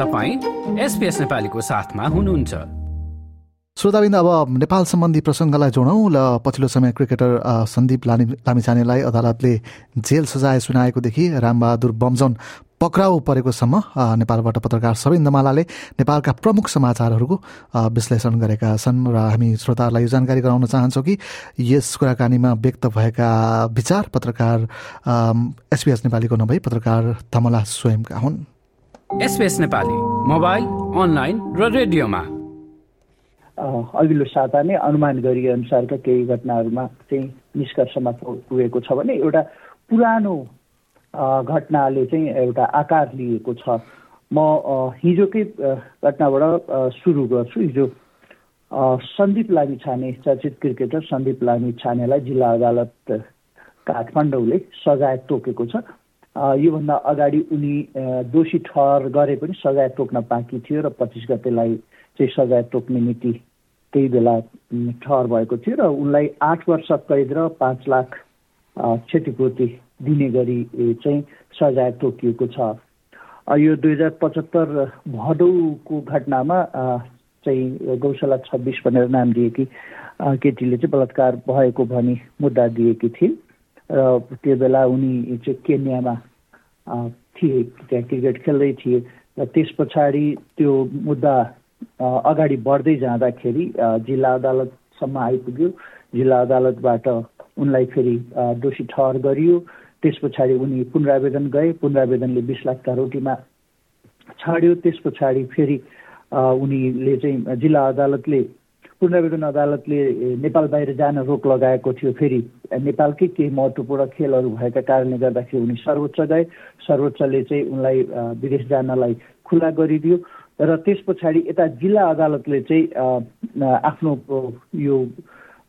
तपाईँ एसपिएस नेपालीको साथमा हुनुहुन्छ। श्रोताबिन्द अब नेपाल सम्बन्धी प्रसङ्गलाई जोडौँ र पछिल्लो समय क्रिकेटर सन्दीप लामी लामिछानेलाई अदालतले जेल सजाय सुनाएकोदेखि रामबहादुर बमजन पक्राउ परेकोसम्म नेपालबाट पत्रकार सबिन दमालाले नेपालका प्रमुख समाचारहरूको विश्लेषण गरेका छन् र हामी श्रोताहरूलाई यो जानकारी गराउन चाहन्छौँ कि यस कुराकानीमा व्यक्त भएका विचार पत्रकार एसपिएस नेपालीको नभई पत्रकार धमला स्वयंका हुन्। एसपिएस नेपाली मोबाइल अनलाइन र रेडियोमा। अघिल्लो साता नै अनुमान गरिए अनुसारका केही घटनाहरूमा चाहिँ निष्कर्षमा पुगेको छ भने एउटा पुरानो घटनाले चाहिँ एउटा आकार लिएको छ। म हिजोकै घटनाबाट सुरु गर्छु। हिजो सन्दीप लामी छाने चर्चित क्रिकेटर सन्दीप लामी छानेलाई जिल्ला अदालत काठमाडौँले सजाय तोकेको छ। योभन्दा अगाडि उनी दोषी ठहर गरे पनि सजाय तोक्न बाँकी थियो र पच्चिस गतेलाई चाहिँ सजाय तोक्ने मिति त्यही बेला ठहर भएको थियो र उनलाई आठ वर्ष कैद र पाँच लाख क्षतिपूर्ति दिने गरी चाहिँ सजाय तोकिएको छ। यो दुई हजार पचहत्तर भदौको घटनामा चाहिँ गौशाला छब्बिस भनेर नाम दिएकी केटीले चाहिँ बलात्कार भएको भनी मुद्दा दिएकी थिइन्। र त्यो बेला उनी चाहिँ केन्यामा थिए त्यहाँ क्रिकेट खेल्दै थिए र त्यस पछाडि त्यो मुद्दा अगाडि बढ्दै जाँदाखेरि जिल्ला अदालतसम्म आइपुग्यो। जिल्ला अदालतबाट उनलाई फेरि दोषी ठहर गरियो। त्यस पछाडि उनी पुनरावेदन गए। पुनरावेदनले बिस लाखका रोटीमा छाड्यो। त्यस पछाडि फेरि उनीले चाहिँ जिल्ला अदालतले पुनरावेदन अदालतले नेपाल बाहिर जान रोक लगाएको थियो। फेरि नेपालकै केही महत्त्वपूर्ण खेलहरू भएका कारणले गर्दाखेरि उनी सर्वोच्च गए। सर्वोच्चले चाहिँ उनलाई विदेश जानलाई खुला गरिदियो। र त्यस पछाडि यता जिल्ला अदालतले चाहिँ आफ्नो यो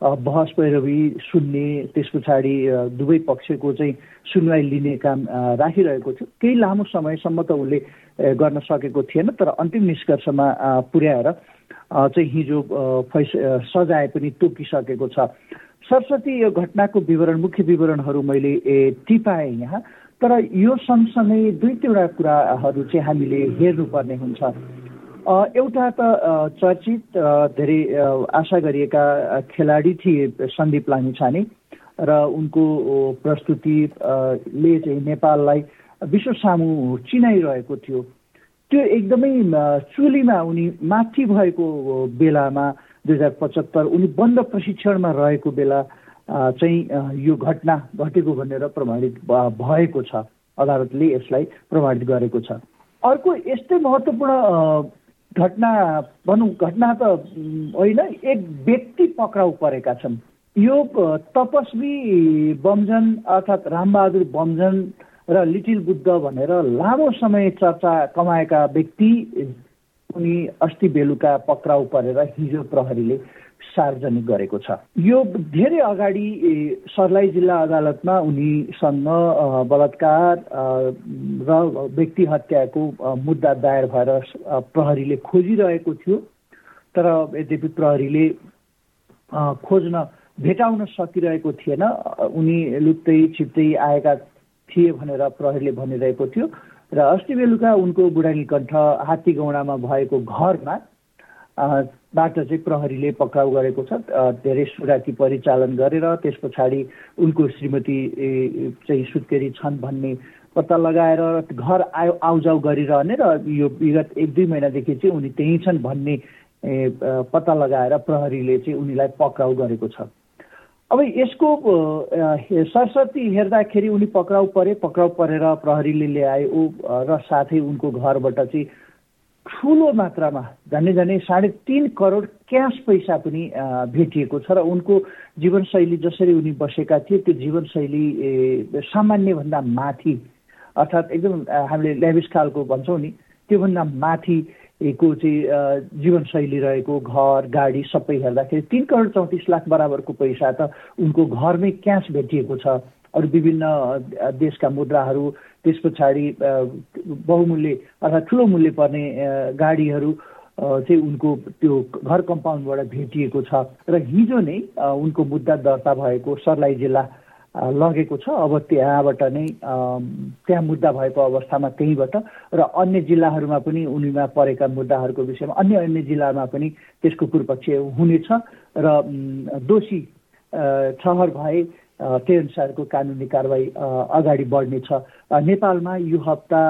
बहस पैरवी सुन्ने त्यस पछाडि दुवै पक्षको चाहिँ सुनवाई लिने काम राखिरहेको थियो। केही लामो समयसम्म त उसले गर्न सकेको थिएन तर अन्तिम निष्कर्षमा पुर्याएर चाहिँ हिजो फैस सजाय पनि तोकिसकेको छ। सरस्वती यो घटनाको विवरण मुख्य विवरणहरू मैले टिपाएँ यहाँ तर यो सँगसँगै दुई तिनवटा कुराहरू चाहिँ हामीले हेर्नुपर्ने हुन्छ। एउटा त चर्चित धेरै आशा गरिएका खेलाडी थिए सन्दीप लामिछाने र उनको प्रस्तुतिले चाहिँ नेपाललाई विश्व सामु चिनाइरहेको थियो। त्यो एकदमै चुलीमा उनी माथि भएको बेलामा दुई हजार पचहत्तर उनी बन्द प्रशिक्षणमा रहेको बेला चाहिँ यो घटना घटेको भनेर प्रमाणित भएको छ। अदालतले यसलाई प्रमाणित गरेको छ। अर्को यस्तै महत्त्वपूर्ण घटना भनौँ घटना त होइन एक व्यक्ति पक्राउ परेका छन्। यो तपस्वी बमजन अर्थात् रामबहादुर बमजन र लिटिल बुद्ध भनेर लामो समय चर्चा कमाएका व्यक्ति उनी अस्ति बेलुका पक्राउ परेर हिजो प्रहरीले सार्वजनिक गरेको छ। यो धेरै अगाडि सर्लाही जिल्ला अदालतमा उनीसँग बलात्कार र व्यक्ति हत्याको मुद्दा दायर भएर प्रहरीले खोजिरहेको थियो। तर यद्यपि प्रहरीले खोज्न भेटाउन सकिरहेको थिएन। उनी लुप्तै छिप्तै आएका थिए भनेर प्रहरीले भनिरहेको थियो। र अस्ति बेलुका उनको बुढानी कण्ठ हात्ती गौडामा भएको घरमा बाट चाहिँ प्रहरीले पक्राउ गरेको छ। धेरै सुराकी परिचालन गरेर त्यस पछाडि उनको श्रीमती चाहिँ सुत्केरी छन् भन्ने पत्ता लगाएर घर आउजाउ गरिरहने र यो विगत एक दुई महिनादेखि चाहिँ उनी त्यहीँ छन् भन्ने पत्ता लगाएर प्रहरीले चाहिँ उनीलाई पक्राउ गरेको छ। अब यसको सरस्वती हेर्दाखेरि उनी पक्राउ परे पक्राउ परेर प्रहरीले ल्यायो र साथै उनको घरबाट चाहिँ ठुलो मात्रामा झन्डै झन्डै साढे तिन करोड क्यास पैसा पनि भेटिएको छ र उनको जीवनशैली जसरी उनी बसेका थिए त्यो जीवनशैली सामान्यभन्दा माथि अर्थात् एकदम हामीले ल्याभिस खालको भन्छौँ नि त्योभन्दा माथिको चाहिँ जीवनशैली रहेको घर गाडी सबै हेर्दाखेरि तिन करोड चौतिस लाख बराबरको पैसा त उनको घरमै क्यास भेटिएको छ। अरू विभिन्न देशका मुद्राहरू त्यस पछाडि बहुमूल्य अर्थात् ठुलो मूल्य पर्ने गाडीहरू चाहिँ उनको त्यो घर कम्पाउन्डबाट भेटिएको छ। र हिजो नै उनको मुद्दा दर्ता भएको सर्लाही जिल्ला लगेको छ। अब त्यहाँबाट नै त्यहाँ मुद्दा भएको अवस्थामा त्यहीँबाट र अन्य जिल्लाहरूमा पनि उनीमा परेका मुद्दाहरूको विषयमा अन्य अन्य जिल्लामा पनि त्यसको पूर्वपक्ष हुनेछ र दोषी ठहर भए त्यही अनुसारको कानुनी कारवाही अगाडि बढ्नेछ नेपालमा यो हप्ता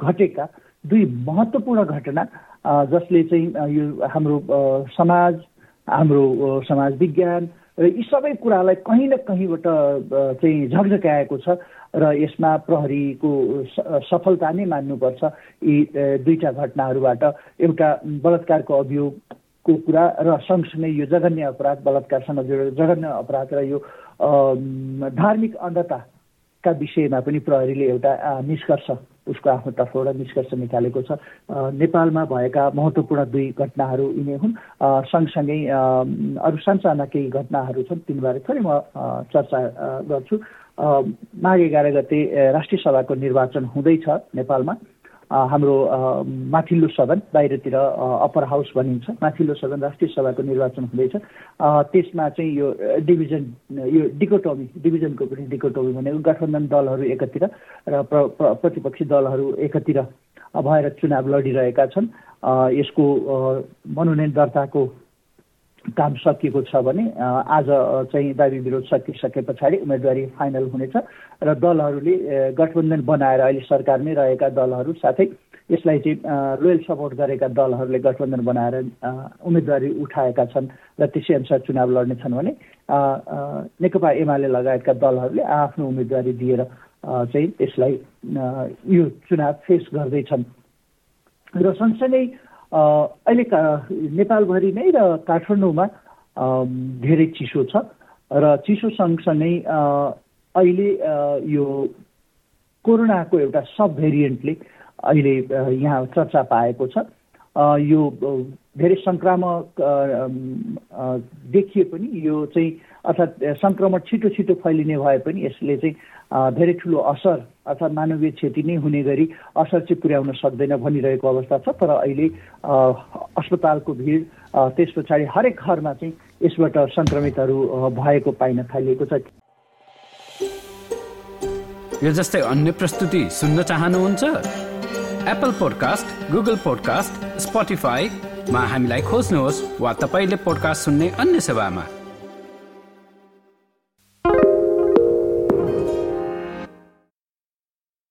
घटेका दुई महत्त्वपूर्ण घटना जसले चाहिँ यो हाम्रो समाज हाम्रो समाज विज्ञान र यी सबै कुरालाई कहीँ न कहीँबाट चाहिँ झकझकाएको छ र यसमा प्रहरीको सफलता नै मान्नुपर्छ। यी दुईटा घटनाहरूबाट एउटा बलात्कारको अभियोगको कुरा र सँगसँगै यो जघन्य अपराध बलात्कारसँग जोडेर जघन्य अपराध र यो धार्मिक अन्धताका विषयमा पनि प्रहरीले एउटा निष्कर्ष उसको आफ्नो तर्फबाट निष्कर्ष निकालेको छ। नेपालमा भएका महत्त्वपूर्ण दुई घटनाहरू यिनै हुन्। सँगसँगै अरू सानसाना केही घटनाहरू छन् तिनबारे थोरै म चर्चा गर्छु। माघ एघार गते राष्ट्रिय सभाको निर्वाचन हुँदैछ नेपालमा। हाम्रो माथिल्लो सदन बाहिरतिर अप्पर हाउस भनिन्छ। माथिल्लो सदन राष्ट्रिय सभाको निर्वाचन हुँदैछ। त्यसमा चाहिँ यो डिभिजन यो डिकोटोमी डिभिजनको पनि डिकोटोमी भनेको गठबन्धन दलहरू एकतिर र प्रतिपक्षी दलहरू एकतिर भएर चुनाव लडिरहेका छन्। यसको मनोनयन दर्ताको काम सकिएको छ भने आज चाहिँ दाबी विरोध सकिसके पछाडि उम्मेदवारी फाइनल हुनेछ र दलहरूले गठबन्धन बनाएर अहिले सरकारमै रहेका दलहरू साथै यसलाई चाहिँ लोयल सपोर्ट गरेका दलहरूले गठबन्धन बनाएर उम्मेदवारी उठाएका छन् र त्यसै अनुसार चुनाव लड्नेछन् भने नेकपा एमाले लगायतका दलहरूले आफ्नो उम्मेदवारी दिएर चाहिँ त्यसलाई यो चुनाव फेस गर्दैछन्। र सँगसँगै अहिले नेपालभरि नै र काठमाडौँमा धेरै चिसो छ र चिसो सँगसँगै अहिले यो कोरोनाको एउटा सब भेरिएन्टले अहिले यहाँ चर्चा पाएको छ। यो धेरै सङ्क्रामक देखिए पनि यो चाहिँ अर्थात् सङ्क्रमण छिटो छिटो फैलिने भए पनि यसले चाहिँ धेरै ठुलो असर अर्थात् मानवीय क्षति नै हुने गरी असर चाहिँ पुर्याउन सक्दैन भनिरहेको अवस्था छ। तर अहिले अस्पतालको भिड त्यस पछाडि हरेक घरमा चाहिँ यसबाट सङ्क्रमितहरू भएको पाइन थालिएको छ। यो जस्तै अन्य प्रस्तुति सुन्न चाहनुहुन्छ? एप्पल पोडकास्ट गुगल पोडकास्ट स्पोटिफाईमा हामीलाई खोज्नुहोस् वा तपाईँले पोडकास्ट सुन्ने अन्य सेवामा।